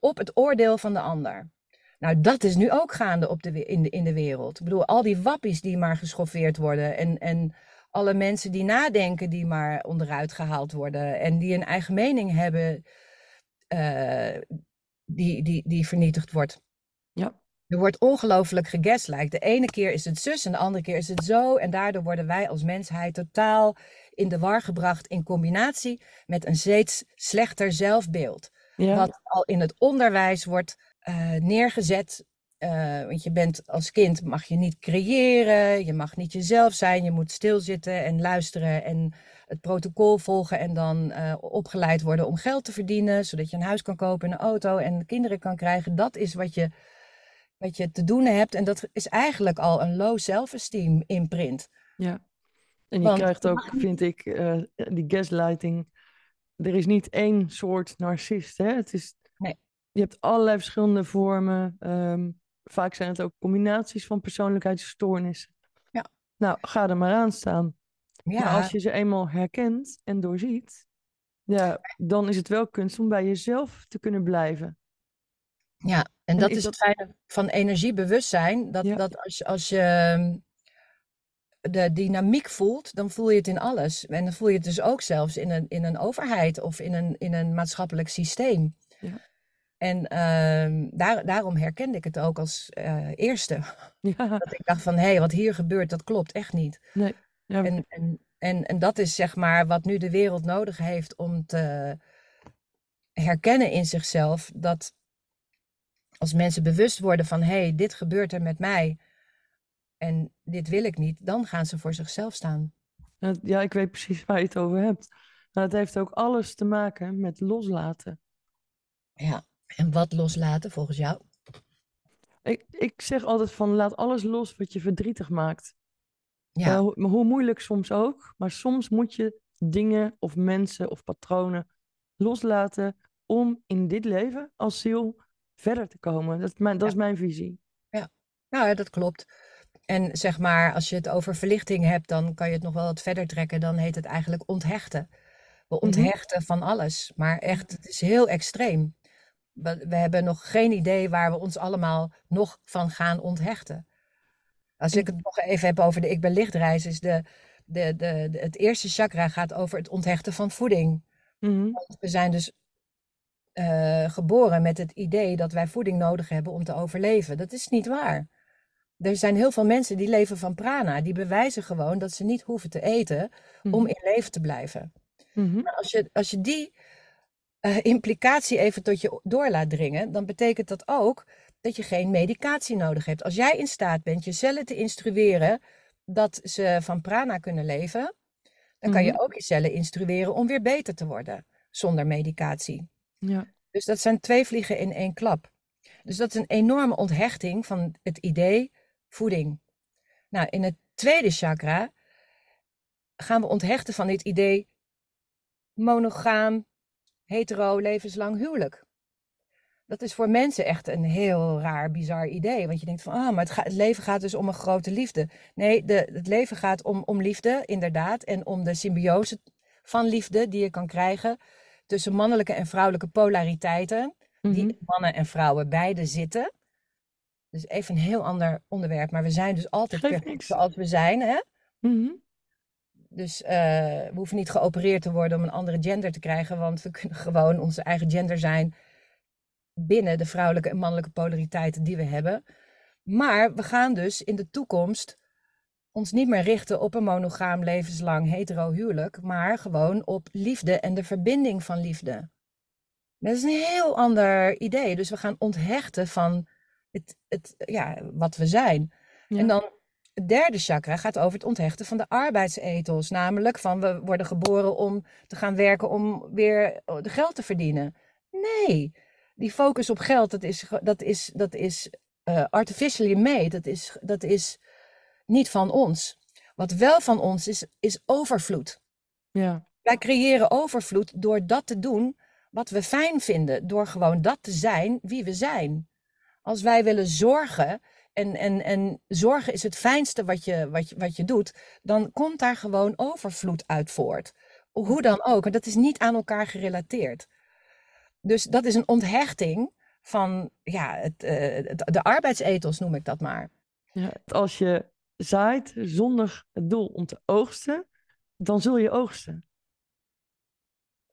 op het oordeel van de ander. Nou, dat is nu ook gaande op de, in, de, in de wereld. Ik bedoel, al die wappies die maar geschoffeerd worden. En, en alle mensen die nadenken die maar onderuit gehaald worden. En die een eigen mening hebben eh, die, die, die vernietigd wordt. Ja. Er wordt ongelooflijk gegaslight. De ene keer is het zus en de andere keer is het zo. En daardoor worden wij als mensheid totaal in de war gebracht in combinatie met een steeds slechter zelfbeeld. Ja. Wat al in het onderwijs wordt eh, neergezet. Eh, want je bent als kind mag je niet creëren, je mag niet jezelf zijn, je moet stilzitten en luisteren en het protocol volgen en dan eh, opgeleid worden om geld te verdienen, zodat je een huis kan kopen, een auto en kinderen kan krijgen. Dat is wat je, wat je te doen hebt en dat is eigenlijk al een low self-esteem imprint. Ja. En je Want krijgt ook, vind ik, eh, die gaslighting. Er is niet één soort narcist, hè? Het is, Nee. Je hebt allerlei verschillende vormen. ehm, vaak zijn het ook combinaties van persoonlijkheidsstoornissen. Ja. Nou, ga er maar aan staan. Ja, Maar als je ze eenmaal herkent en doorziet, ja, dan is het wel kunst om bij jezelf te kunnen blijven. Ja, en En dat is dat- het fijne van energiebewustzijn. Dat, Ja. dat als, als je ehm, de dynamiek voelt, dan voel je het in alles. En dan voel je het dus ook zelfs in een, in een overheid of in een, in een maatschappelijk systeem. Ja. En ehm, daar, daarom herkende ik het ook als eh, eerste. Ja, Dat ik dacht van, hé, hey, wat hier gebeurt, dat klopt echt niet. ja, En, en, en, en dat is zeg maar wat nu de wereld nodig heeft om te herkennen in zichzelf dat als mensen bewust worden van hé, hey, dit gebeurt er met mij en dit wil ik niet, dan gaan ze voor zichzelf staan. ja, ja, ik weet precies waar je het over hebt. Maar het heeft ook alles te maken met loslaten. Ja. En wat loslaten volgens jou? Ik, ik zeg altijd van laat alles los wat je verdrietig maakt. Ja, hoe, hoe moeilijk soms ook, maar soms moet je dingen of mensen of patronen loslaten om in dit leven als ziel verder te komen. Dat is mijn, dat Ja. is mijn visie. nou ja, dat klopt. En zeg maar, als je het over verlichting hebt, dan kan je het nog wel wat verder trekken. Dan heet het eigenlijk onthechten. We onthechten van alles, maar echt, het is heel extreem. We, we hebben nog geen idee waar we ons allemaal nog van gaan onthechten. Als ik het nog even heb over de ik ben lichtreis, is de, de, de, de- het eerste chakra gaat over het onthechten van voeding. Mhm. Want we zijn dus eh, geboren met het idee dat wij voeding nodig hebben om te overleven. Dat is niet waar. Er zijn heel veel mensen die leven van prana. Die bewijzen gewoon dat ze niet hoeven te eten om Mhm. in leven te blijven. Maar als je, als je die eh, implicatie even tot je door laat dringen, dan betekent dat ook dat je geen medicatie nodig hebt. Als jij in staat bent je cellen te instrueren dat ze van prana kunnen leven, dan kan je Mhm. ook je cellen instrueren om weer beter te worden zonder medicatie. Ja. Dus dat zijn twee vliegen in één klap. Dus dat is een enorme onthechting van het idee voeding. Nou, in het tweede chakra gaan we onthechten van dit idee monogaam, hetero, levenslang huwelijk. Dat is voor mensen echt een heel raar, bizar idee. Want je denkt van, ah, maar het, het leven gaat dus om een grote liefde. Nee, de, het leven gaat om, om liefde, inderdaad. En om de symbiose van liefde die je kan krijgen tussen mannelijke en vrouwelijke polariteiten. Die Mhm. mannen en vrouwen beide zitten. Dus even een heel ander onderwerp. Maar we zijn dus altijd perfect zoals we zijn. Hè? Mhm. Dus eh, we hoeven niet geopereerd te worden om een andere gender te krijgen, want we kunnen gewoon onze eigen gender zijn binnen de vrouwelijke en mannelijke polariteiten die we hebben. Maar we gaan dus in de toekomst ons niet meer richten op een monogaam levenslang hetero huwelijk, maar gewoon op liefde en de verbinding van liefde. Dat is een heel ander idee. Dus we gaan onthechten van het, het, ja, wat we zijn. Ja. En dan het derde chakra gaat over het onthechten van de arbeidsethos. Namelijk van we worden geboren om te gaan werken om weer eh, geld te verdienen. Nee, die focus op geld, dat is, dat is, dat is eh, artificially made. Dat is, dat is niet van ons. Wat wel van ons is, is overvloed. Ja. Wij creëren overvloed door dat te doen wat we fijn vinden. Door gewoon dat te zijn wie we zijn. Als wij willen zorgen, en, en, en zorgen is het fijnste wat je, wat, je, wat je doet, dan komt daar gewoon overvloed uit voort. Hoe dan ook. En dat is niet aan elkaar gerelateerd. Dus dat is een onthechting van ja, het, eh, het- de arbeidsethos, noem ik dat maar. Ja, als je zaait zonder het doel om te oogsten, dan zul je oogsten.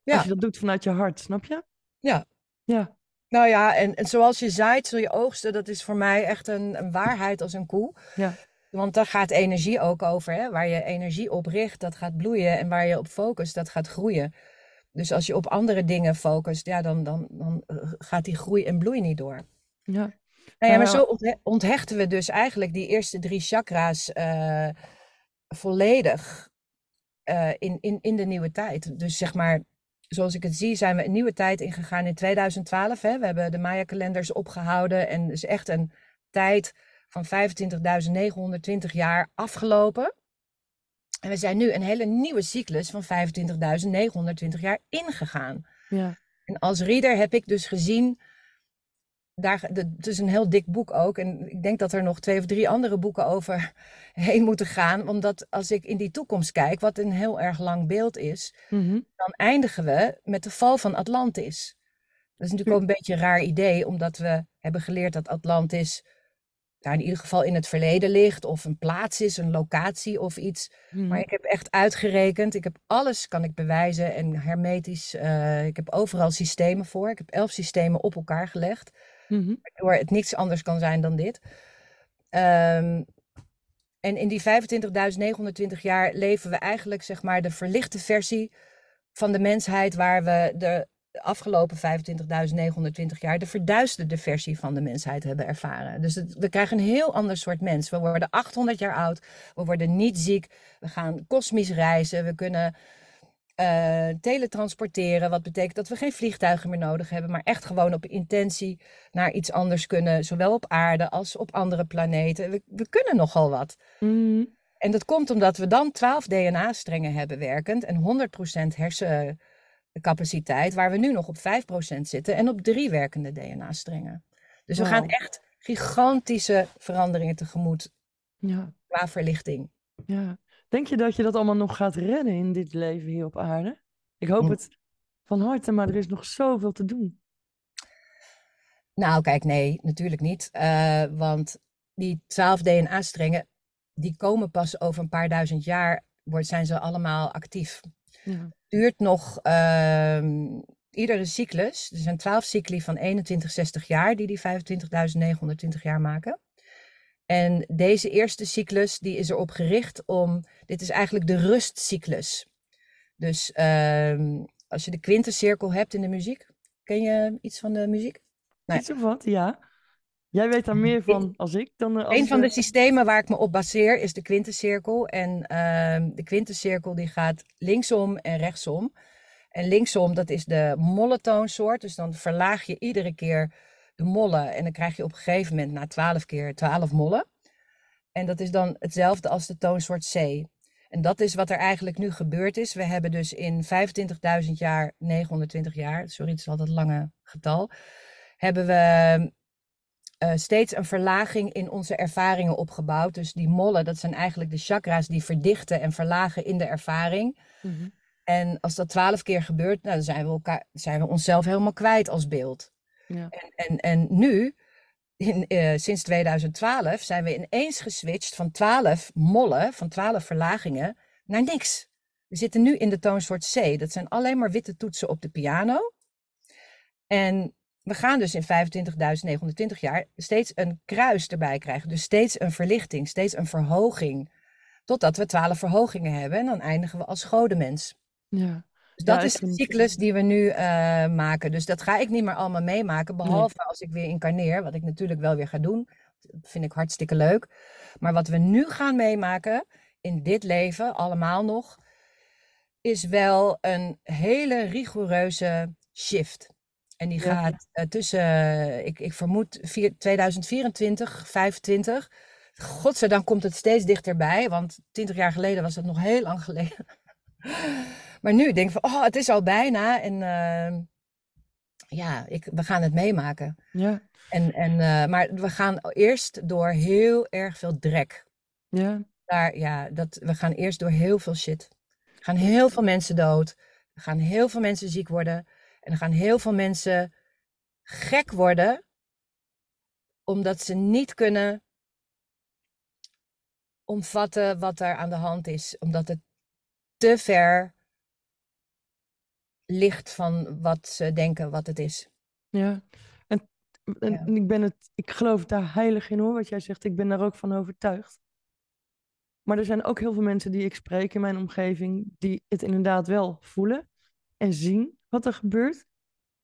Ja. Als je dat doet vanuit je hart, snap je? Ja. Ja. Nou ja, en, en zoals je zaait, zul je oogsten. Dat is voor mij echt een, een waarheid als een koe. Ja. Want daar gaat energie ook over. Hè? Waar je energie op richt, dat gaat bloeien. En waar je op focust, dat gaat groeien. Dus als je op andere dingen focust, ja, dan, dan, dan eh, gaat die groei en bloei niet door. Ja. Nou ja, maar ja. zo onthe- onthechten we dus eigenlijk die eerste drie chakra's eh, volledig eh, in, in, in de nieuwe tijd. Dus zeg maar, zoals ik het zie, zijn we een nieuwe tijd ingegaan in 2012. Hè? We hebben de Maya-kalenders opgehouden en is echt een tijd van 25.920 jaar afgelopen. En we zijn nu een hele nieuwe cyclus van 25.920 jaar ingegaan. Ja. En als reader heb ik dus gezien, daar, de- het is een heel dik boek ook. En ik denk dat er nog twee of drie andere boeken over heen moeten gaan. Omdat als ik in die toekomst kijk, wat een heel erg lang beeld is, Mhm. dan eindigen we met de val van Atlantis. Dat is natuurlijk ook een beetje een raar idee, omdat we hebben geleerd dat Atlantis daar in ieder geval in het verleden ligt, of een plaats is, een locatie of iets. Mhm. Maar ik heb echt uitgerekend. Ik heb alles kan ik bewijzen en hermetisch. eh, ik heb overal systemen voor. Ik heb elf systemen op elkaar gelegd. Mhm. Waardoor het niets anders kan zijn dan dit. Ehm, en in die 25.920 jaar leven we eigenlijk zeg maar de verlichte versie van de mensheid. Waar we de afgelopen 25.920 jaar de verduisterde versie van de mensheid hebben ervaren. Dus we krijgen een heel ander soort mens. We worden 800 jaar oud. We worden niet ziek. We gaan kosmisch reizen. We kunnen eh, teletransporteren. Wat betekent dat we geen vliegtuigen meer nodig hebben. Maar echt gewoon op intentie naar iets anders kunnen. Zowel op aarde als op andere planeten. We, we kunnen nogal wat. Mhm. En dat komt omdat we dan 12 DNA-strengen hebben werkend. En 100% hersencapaciteit. Waar we nu nog op 5% zitten. En op drie werkende DNA-strengen. Dus we gaan echt gigantische veranderingen tegemoet Ja. qua verlichting. Ja. Denk je dat je dat allemaal nog gaat redden in dit leven hier op aarde? Ik hoop Hm. het van harte, maar er is nog zoveel te doen. Nou, kijk, nee, natuurlijk niet. Uh, want die 12 DNA-strengen, die komen pas over een paar duizend jaar, wordt, zijn ze allemaal actief. Ja. Duurt nog uh, iedere cyclus, er zijn 12 cycli van 21, 60 jaar, die die 25.920 jaar maken. En deze eerste cyclus, die is erop gericht om, dit is eigenlijk de rustcyclus. Dus uh, als je de quintencirkel hebt in de muziek, ken je iets van de muziek? Nee. Iets of wat, ja. Jij weet daar meer van als ik. Dan als een van de systemen waar ik me op baseer is de quintencirkel. En uh, de quintencirkel die gaat linksom en rechtsom. En linksom, dat is de molletoonsoort. Dus dan verlaag je iedere keer de mollen. En dan krijg je op een gegeven moment na 12 keer 12 mollen. En dat is dan hetzelfde als de toonsoort C. En dat is wat er eigenlijk nu gebeurd is. We hebben dus in 25.000 jaar, 920 jaar, sorry, het is al dat lange getal, hebben we uh, steeds een verlaging in onze ervaringen opgebouwd. Dus die mollen, dat zijn eigenlijk de chakra's die verdichten en verlagen in de ervaring. Mm En als dat twaalf keer gebeurt, nou, dan zijn we, elkaar, zijn we onszelf helemaal kwijt als beeld. Ja. En, en, en nu, uh, sinds 2012, zijn we ineens geswitcht van 12 mollen, van 12 verlagingen, naar niks. We zitten nu in de toonsoort C. Dat zijn alleen maar witte toetsen op de piano. En we gaan dus in 25.920 jaar steeds een kruis erbij krijgen. Dus steeds een verlichting, steeds een verhoging. Totdat we 12 verhogingen hebben en dan eindigen we als godemens. Ja. Dus dat is de cyclus die we nu uh, maken. Dus dat ga ik niet meer allemaal meemaken. Behalve als ik weer incarneer, wat ik natuurlijk wel weer ga doen. Dat vind ik hartstikke leuk. Maar wat we nu gaan meemaken in dit leven, allemaal nog, is wel een hele rigoureuze shift. En die gaat uh, tussen, ik, ik vermoed, vier, 2024, 2025. Godzijdank komt het steeds dichterbij, want 20 jaar geleden was het nog heel lang geleden. Maar nu denk ik van, oh, het is al bijna. En uh, ja, ik, we gaan het meemaken. Ja. En, en, uh, maar we gaan eerst door heel erg veel drek. Ja. Daar, ja, dat, we gaan eerst door heel veel shit. Er gaan heel veel mensen dood. Er gaan heel veel mensen ziek worden. En er gaan heel veel mensen gek worden. Omdat ze niet kunnen omvatten wat er aan de hand is. Omdat het te ver licht van wat ze denken wat het is. Ja, en, en ik ben het, ik geloof daar heilig in hoor, wat jij zegt. Ik ben daar ook van overtuigd. Maar er zijn ook heel veel mensen die ik spreek in mijn omgeving, die het inderdaad wel voelen en zien wat er gebeurt,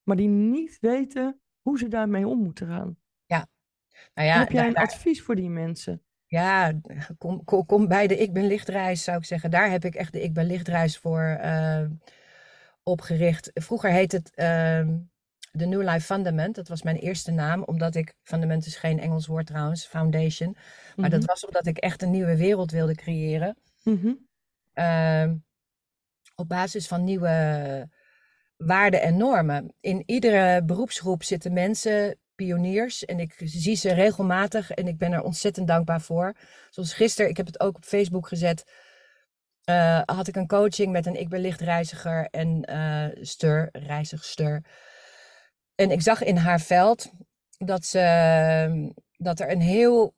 maar die niet weten hoe ze daarmee om moeten gaan. Ja. Nou ja, heb jij een advies voor die mensen? Ja, kom, kom, kom, bij de Ik Ben Lichtreis, zou ik zeggen. Daar heb ik echt de Ik Ben Lichtreis voor. Uh, opgericht. Vroeger heette het uh, The New Life Fundament. Dat was mijn eerste naam, omdat ik, fundament is geen Engels woord trouwens, foundation. Maar dat mhm. was omdat ik echt een nieuwe wereld wilde creëren. Mm op basis van nieuwe waarden en normen. In iedere beroepsgroep zitten mensen, pioniers, en ik zie ze regelmatig en ik ben er ontzettend dankbaar voor. Zoals gisteren, ik heb het ook op Facebook gezet uh, had ik een coaching met een ik ben lichtreiziger en uh, stur, reizigster. En ik zag in haar veld dat, ze, ehm, dat er een heel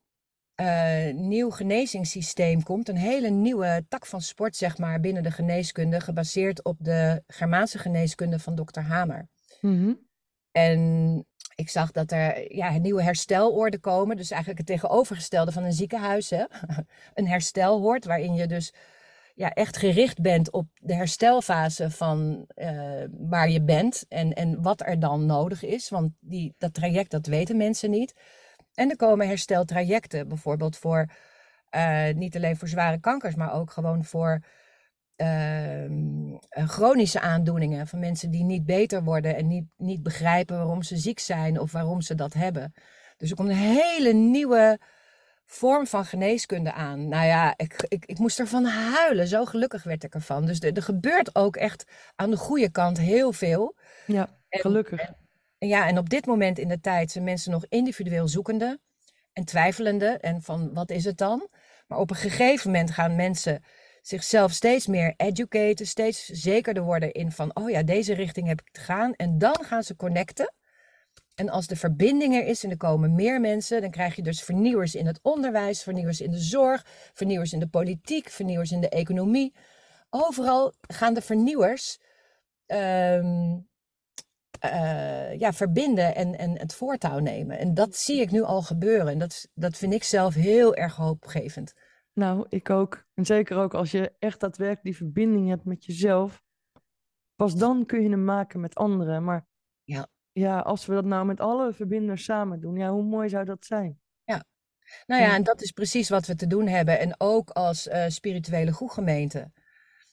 uh, nieuw genezingssysteem komt. Een hele nieuwe tak van sport, zeg maar, binnen de geneeskunde. Gebaseerd op de Germaanse geneeskunde van dokter Hamer. Mm En ik zag dat er ja, nieuwe herstelorde komen. Dus eigenlijk het tegenovergestelde van een ziekenhuis. Hè? een herstelhoort waarin je dus ja, echt gericht bent op de herstelfase van uh, waar je bent en, en wat er dan nodig is. Want die, dat traject, dat weten mensen niet. En er komen hersteltrajecten, bijvoorbeeld voor uh, niet alleen voor zware kankers, maar ook gewoon voor uh, chronische aandoeningen. Van mensen die niet beter worden en niet, niet begrijpen waarom ze ziek zijn of waarom ze dat hebben. Dus er komt een hele nieuwe vorm van geneeskunde aan. Nou ja, ik, ik, ik moest ervan huilen. Zo gelukkig werd ik ervan. Dus er, er gebeurt ook echt aan de goede kant heel veel. Ja, gelukkig. En, ja, en op dit moment in de tijd zijn mensen nog individueel zoekende en twijfelende. En van wat is het dan? Maar op een gegeven moment gaan mensen zichzelf steeds meer educaten, steeds zekerder worden in van, oh ja, deze richting heb ik te gaan. En dan gaan ze connecten En als de verbinding er is en er komen meer mensen, dan krijg je dus vernieuwers in het onderwijs, vernieuwers in de zorg, vernieuwers in de politiek, vernieuwers in de economie. Overal gaan de vernieuwers ehm, eh, ja, verbinden en, en het voortouw nemen. En dat zie ik nu al gebeuren. En dat, dat vind ik zelf heel erg hoopgevend. Nou, ik ook. En zeker ook als je echt daadwerkelijk die verbinding hebt met jezelf. Pas dan kun je hem maken met anderen. Maar Ja. ja, als we dat nou met alle verbinders samen doen, ja, hoe mooi zou dat zijn? Nou ja, Ja. en dat is precies wat we te doen hebben. En ook als eh, spirituele groegemeente.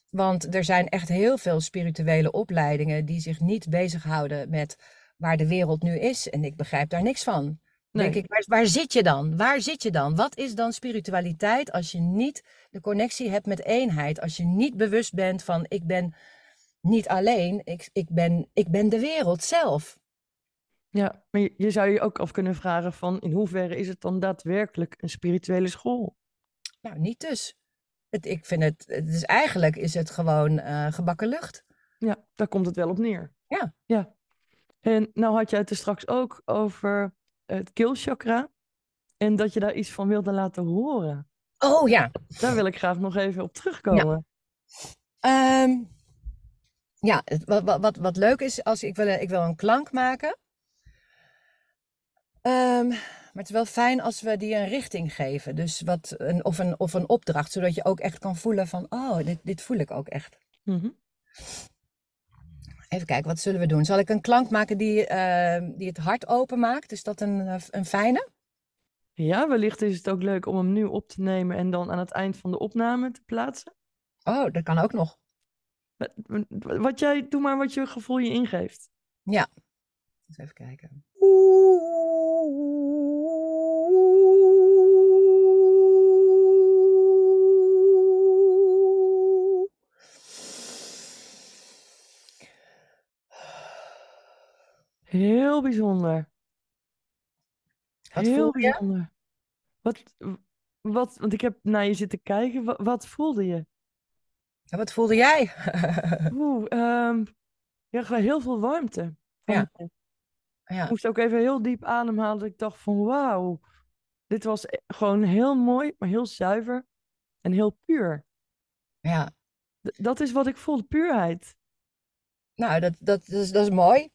Want er zijn echt heel veel spirituele opleidingen die zich niet bezighouden met waar de wereld nu is. En ik begrijp daar niks van. Denk ik, waar, waar zit je dan? Waar zit je dan? Wat is dan spiritualiteit als je niet de connectie hebt met eenheid? Als je niet bewust bent van ik ben niet alleen, ik, ik, ben, ik ben de wereld zelf. Ja, maar je, je zou je ook af kunnen vragen van in hoeverre is het dan daadwerkelijk een spirituele school? Nou, niet dus. Het, ik vind het, het is eigenlijk is het gewoon eh, gebakken lucht. Ja, daar komt het wel op neer. Ja. Ja. En nou had jij het er straks ook over het keelchakra en dat je daar iets van wilde laten horen. Oh ja. Daar wil ik graag nog even op terugkomen. Ehm, ja, het- wat, wat, wat, wat leuk is, als ik wil, ik wil een klank maken. Ehm, maar het is wel fijn als we die een richting geven. Dus wat een, of, een, of een opdracht, zodat je ook echt kan voelen van, oh, dit, dit voel ik ook echt. Mhm. Even kijken, wat zullen we doen? Zal ik een klank maken die, ehm, die het hart openmaakt? Is dat een, eh, een fijne? Ja, wellicht is het ook leuk om hem nu op te nemen en dan aan het eind van de opname te plaatsen. Oh, dat kan ook nog. Wat- Wat jij, doe maar wat je gevoel je ingeeft. Ja. Eens even kijken. Heel bijzonder. Wat Heel bijzonder. Wat, wat, want ik heb naar je zitten kijken. Wat, wat voelde je? En wat voelde jij? Oeh, ehm, ja, heel veel warmte. Ja. Ja. Ik moest ook even heel diep ademhalen. Dat ik dacht van wauw, dit was e- gewoon heel mooi, maar heel zuiver en heel puur. ja. D- dat is wat ik voelde, puurheid. Nou, dat, dat, is, dat is mooi.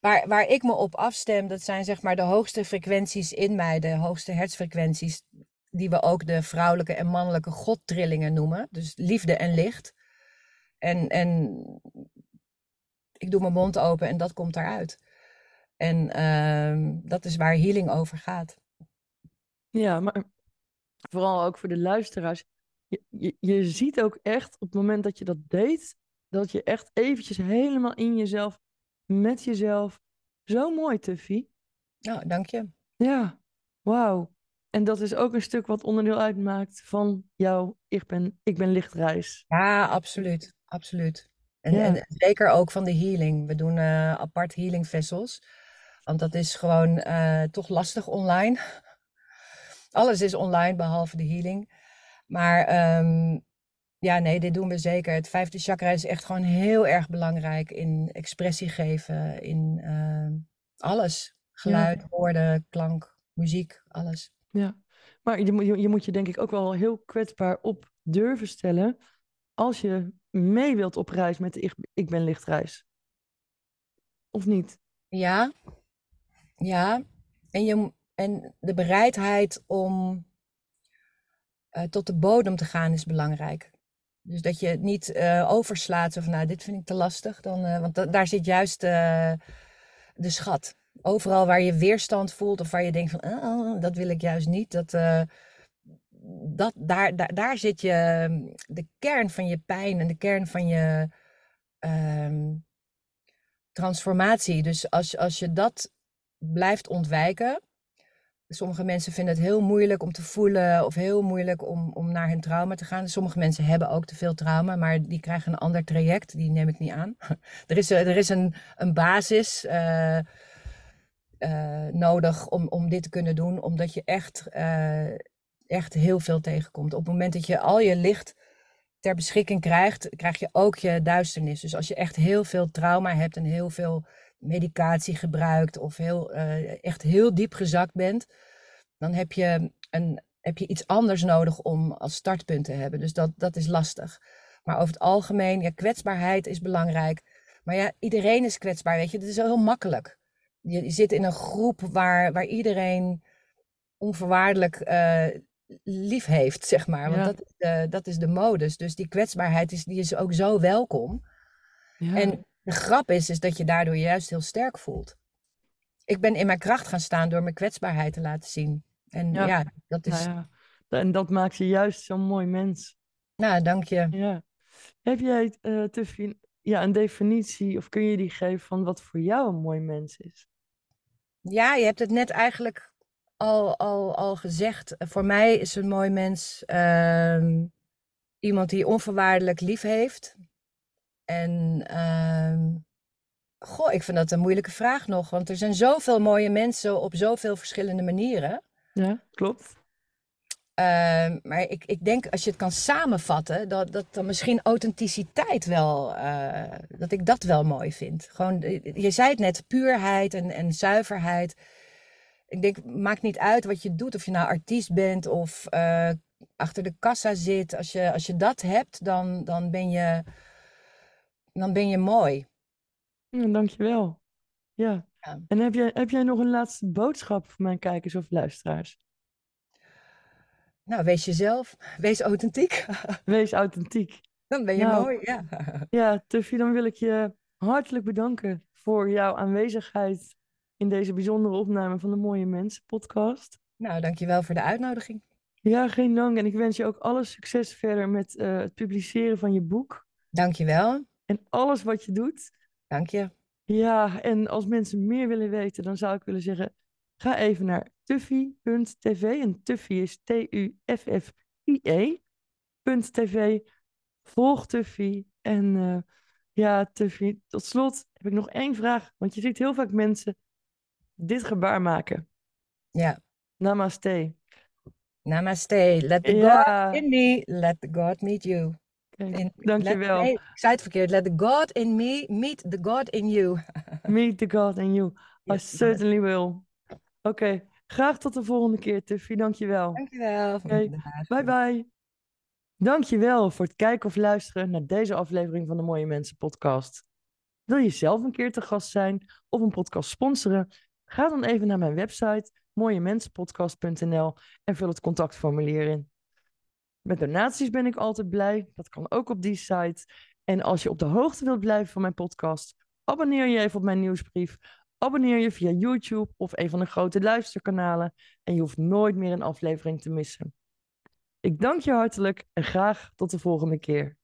Waar, waar ik me op afstem, dat zijn zeg maar de hoogste frequenties in mij, de hoogste hertzfrequenties, die we ook de vrouwelijke en mannelijke godtrillingen noemen. Dus liefde en licht. En, en ik doe mijn mond open en dat komt daaruit. En ehm, dat is waar healing over gaat. Ja, maar vooral ook voor de luisteraars. Je, je, je ziet ook echt op het moment dat je dat deed, dat je echt eventjes helemaal in jezelf, met jezelf. Zo mooi, Tuffy. Nou, dank je. Ja, wauw. En dat is ook een stuk wat onderdeel uitmaakt van jouw Ik ben, ik ben lichtreis. Ja, absoluut. Absoluut. En, Ja. en zeker ook van de healing. We doen eh, apart healing vessels. Want dat is gewoon eh, toch lastig online. Alles is online behalve de healing. Maar ehm, ja, nee, dit doen we zeker. Het vijfde chakra is echt gewoon heel erg belangrijk in expressie geven, in ehm, alles. Geluid, woorden, klank, muziek, alles. Ja, maar je, moet- je, je moet je denk ik ook wel heel kwetsbaar op durven stellen als je mee wilt op reis met de Ik, ik ben lichtreis. Of niet? Ja, ja. En, je, en de bereidheid om eh, tot de bodem te gaan is belangrijk. Dus dat je het niet eh, overslaat of nou, dit vind ik te lastig. Dan, eh, want da- daar zit juist de schat. Overal waar je weerstand voelt of waar je denkt van, "Oh, oh, dat wil ik juist niet. Dat, dat, daar, daar, daar zit je mm, de kern van je pijn en de kern van je ehm, transformatie. Dus als, als je dat blijft ontwijken. Sommige mensen vinden het heel moeilijk om te voelen of heel moeilijk om, om naar hun trauma te gaan. Sommige mensen hebben ook te veel trauma, maar die krijgen een ander traject. Die neem ik niet aan. er is, er is een, een basis eh, eh, nodig om, om dit te kunnen doen, omdat je echt, eh, echt heel veel tegenkomt. Op het moment dat je al je licht ter beschikking krijgt, krijg je ook je duisternis. Dus als je echt heel veel trauma hebt en heel veel medicatie gebruikt of heel, eh, echt heel diep gezakt bent, dan heb je, een, heb je iets anders nodig om als startpunt te hebben. Dus dat, dat is lastig. Maar over het algemeen, ja, kwetsbaarheid is belangrijk. Maar ja, iedereen is kwetsbaar, weet je. Dat is heel makkelijk. Je, je zit in een groep waar, waar iedereen onvoorwaardelijk uh, lief heeft, zeg maar. Want dat, is de, dat is de modus. Dus die kwetsbaarheid is, die is ook zo welkom. Ja. En de grap is, is dat je daardoor juist heel sterk voelt. Ik ben in mijn kracht gaan staan door mijn kwetsbaarheid te laten zien. En ja, dat is... Nou en dat maakt je juist zo'n mooi mens. Nou, dank je. Ja. Heb jij, uh, Tuffy, ja, een definitie of kun je die geven van wat voor jou een mooi mens is? Ja, je hebt het net eigenlijk al, al, al gezegd. Voor mij is een mooi mens uh, iemand die onvoorwaardelijk lief heeft. En uh, goh, ik vind dat een moeilijke vraag nog. Want er zijn zoveel mooie mensen op zoveel verschillende manieren. Ja, klopt. Uh, maar ik, ik denk als je het kan samenvatten, dat, dat dan misschien authenticiteit wel, uh, dat ik dat wel mooi vind. Gewoon, je zei het net, puurheid en, en zuiverheid. Ik denk, maakt niet uit wat je doet, of je nou artiest bent of uh, achter de kassa zit. Als je, als je dat hebt, dan, dan, ben je, dan ben je mooi. Ja, dankjewel. Ja. ja. En heb jij, heb jij nog een laatste boodschap voor mijn kijkers of luisteraars? Nou, wees jezelf. Wees authentiek. Wees authentiek. Dan ben je nou, mooi, ja. Ja, Tuffy, dan wil ik je hartelijk bedanken voor jouw aanwezigheid in deze bijzondere opname van de Mooie Mensen podcast. Nou, dankjewel voor de uitnodiging. Ja, geen dank. En ik wens je ook alle succes verder met uh, het publiceren van je boek. Dankjewel. En alles wat je doet. Dank je. Ja, en als mensen meer willen weten, dan zou ik willen zeggen, ga even naar tuffy.tv. En Tuffy is T-U-F-F-I-E.tv. Volg Tuffy. En uh, ja, Tuffy, tot slot heb ik nog één vraag. Want je ziet heel vaak mensen dit gebaar maken. Ja. Namaste. Namaste. Let the ja. God in me, let the God meet you. Okay. Dankjewel. Let, nee, ik zei het verkeerd. Let the God in me meet the God in you. meet the God in you. Yes. I certainly will. Oké, okay. graag tot de volgende keer, Tuffy. Dankjewel. Dankjewel. Okay. Bye bye. Dankjewel voor het kijken of luisteren naar deze aflevering van de Mooie Mensen podcast. Wil je zelf een keer te gast zijn of een podcast sponsoren? Ga dan even naar mijn website mooiemensenpodcast.nl en vul het contactformulier in. Met donaties ben ik altijd blij. Dat kan ook op die site. En als je op de hoogte wilt blijven van mijn podcast, abonneer je even op mijn nieuwsbrief. Abonneer je via YouTube of een van de grote luisterkanalen. En je hoeft nooit meer een aflevering te missen. Ik dank je hartelijk en graag tot de volgende keer.